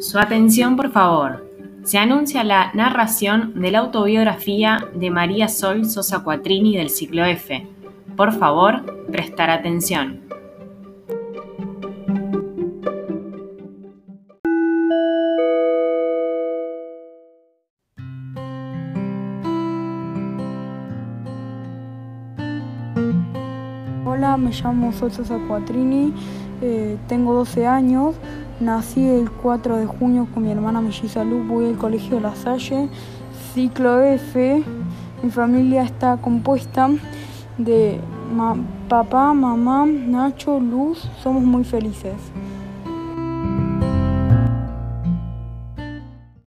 Su atención, por favor. Se anuncia la narración de la autobiografía de María Sol Sosa Cuatrini del ciclo F. Por favor, prestar atención. Hola, me llamo Sol Sosa Cuatrini, eh, tengo 12 años. Nací el 4 de junio con mi hermana melliza Luz, voy al colegio La Salle, ciclo F. Mi familia está compuesta de papá, mamá, Nacho, Luz, somos muy felices.